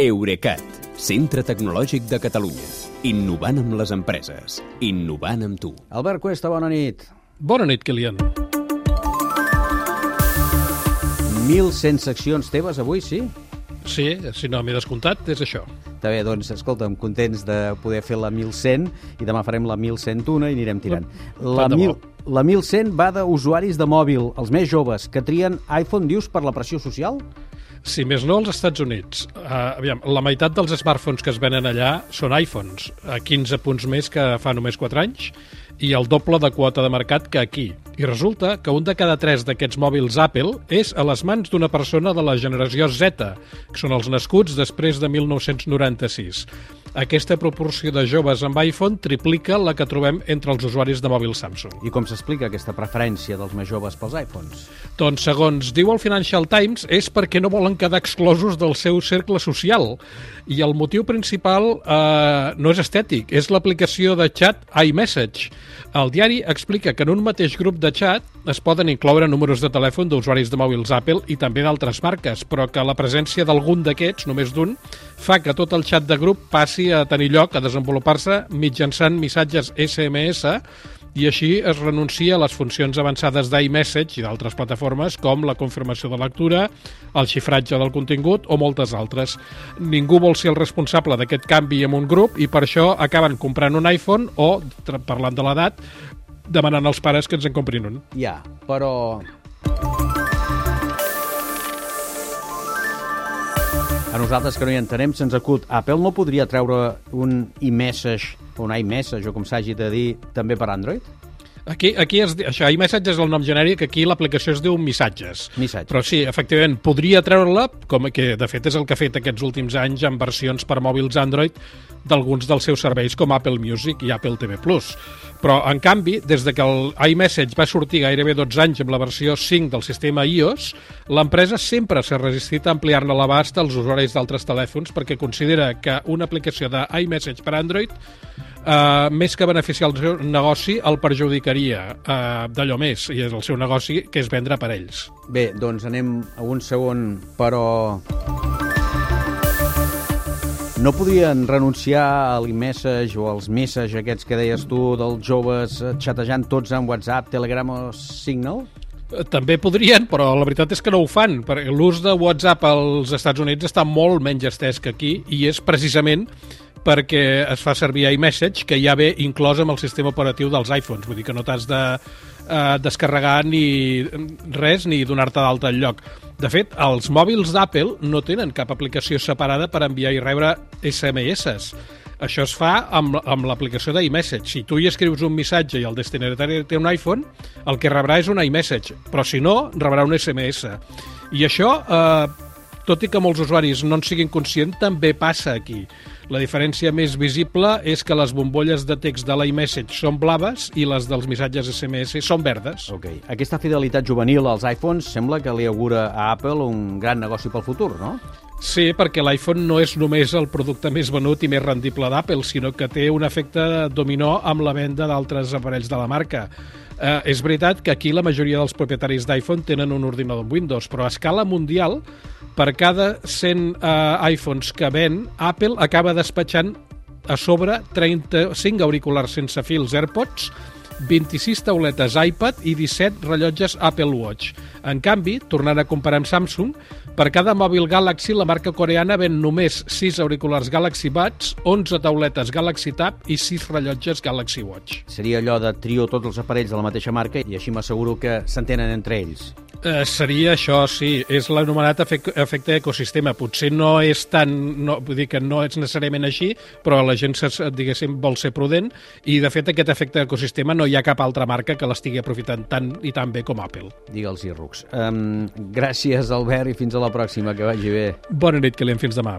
Eurecat, centre tecnològic de Catalunya. Innovant amb les empreses. Innovant amb tu. Albert Cuesta, bona nit. Bona nit, Kilian. 1.100 seccions teves avui, sí? Sí, si no m'he descomptat, és això. Està bé, doncs, escolta'm, contents de poder fer la 1.100 i demà farem la 1.101 i anirem tirant. La, mil, la 1.100 va d'usuaris de mòbil, els més joves, que trien iPhone, dius, per la pressió social? Si més no, als Estats Units. Uh, aviam, la meitat dels smartphones que es venen allà són iPhones, a 15 punts més que fa només 4 anys, i el doble de quota de mercat que aquí. I resulta que un de cada tres d'aquests mòbils Apple és a les mans d'una persona de la generació Z, que són els nascuts després de 1996. Aquesta proporció de joves amb iPhone triplica la que trobem entre els usuaris de mòbils Samsung. I com s'explica aquesta preferència dels més joves pels iPhones? Doncs, segons diu el Financial Times, és perquè no volen quedar exclosos del seu cercle social. I el motiu principal eh, no és estètic, és l'aplicació de xat iMessage. El diari explica que en un mateix grup de xat es poden incloure números de telèfon d'usuaris de mòbils Apple i també d'altres marques, però que la presència d'algun d'aquests, només d'un, fa que tot el xat de grup passi a tenir lloc, a desenvolupar-se mitjançant missatges SMS i així es renuncia a les funcions avançades d'iMessage i d'altres plataformes com la confirmació de lectura, el xifratge del contingut o moltes altres. Ningú vol ser el responsable d'aquest canvi en un grup i per això acaben comprant un iPhone o, parlant de l'edat, demanant als pares que ens en comprin un. Ja, però... A nosaltres que no hi entenem, se'ns acut. Apple no podria treure un iMessage, o un iMessage, o com s'hagi de dir, també per Android? Aquí, aquí es, això, iMessage és el nom genèric, aquí l'aplicació es diu Missatges. Missatges. Però sí, efectivament, podria treure-la, com que de fet és el que ha fet aquests últims anys en versions per mòbils Android d'alguns dels seus serveis com Apple Music i Apple TV+. Però, en canvi, des de que el iMessage va sortir gairebé 12 anys amb la versió 5 del sistema iOS, l'empresa sempre s'ha resistit a ampliar-ne l'abast als usuaris d'altres telèfons perquè considera que una aplicació de iMessage per Android Uh, més que beneficiar el seu negoci, el perjudicaria uh, d'allò més, i és el seu negoci, que és vendre aparells. Bé, doncs anem a un segon, però... No podien renunciar a l'iMessage o als message aquests que deies tu dels joves xatejant tots amb WhatsApp, Telegram o Signal? Eh, També podrien, però la veritat és que no ho fan, perquè l'ús de WhatsApp als Estats Units està molt menys estès que aquí, i és precisament perquè es fa servir iMessage, que ja ve inclòs amb el sistema operatiu dels iPhones, vull dir que no t'has de eh, descarregar ni res ni donar-te d'alta al lloc. De fet, els mòbils d'Apple no tenen cap aplicació separada per enviar i rebre SMS. Això es fa amb, amb l'aplicació d'iMessage. Si tu hi escrius un missatge i el destinatari té un iPhone, el que rebrà és un iMessage, però si no, rebrà un SMS. I això, eh, tot i que molts usuaris no en siguin conscients, també passa aquí. La diferència més visible és que les bombolles de text de l'iMessage són blaves i les dels missatges SMS són verdes. Ok. Aquesta fidelitat juvenil als iPhones sembla que li augura a Apple un gran negoci pel futur, no? Sí, perquè l'iPhone no és només el producte més venut i més rendible d'Apple, sinó que té un efecte dominó amb la venda d'altres aparells de la marca. Eh, és veritat que aquí la majoria dels propietaris d'iPhone tenen un ordinador amb Windows, però a escala mundial, per cada 100 eh, iPhones que ven, Apple acaba despatxant a sobre 35 auriculars sense fils AirPods, 26 tauletes iPad i 17 rellotges Apple Watch. En canvi, tornant a comparar amb Samsung, per cada mòbil Galaxy la marca coreana ven només 6 auriculars Galaxy Buds, 11 tauletes Galaxy Tab i 6 rellotges Galaxy Watch. Seria allò de trio tots els aparells de la mateixa marca i així m'asseguro que s'entenen entre ells. Eh, seria això, sí. És l'anomenat efec efecte ecosistema. Potser no és tan... No, vull dir que no és necessàriament així, però la gent, diguéssim, vol ser prudent i, de fet, aquest efecte ecosistema no hi ha cap altra marca que l'estigui aprofitant tant i tan bé com Apple. Digue'ls-hi, Rux. Um, gràcies, Albert, i fins a la pròxima. Que vagi bé. Bona nit, Kilian. Fins demà.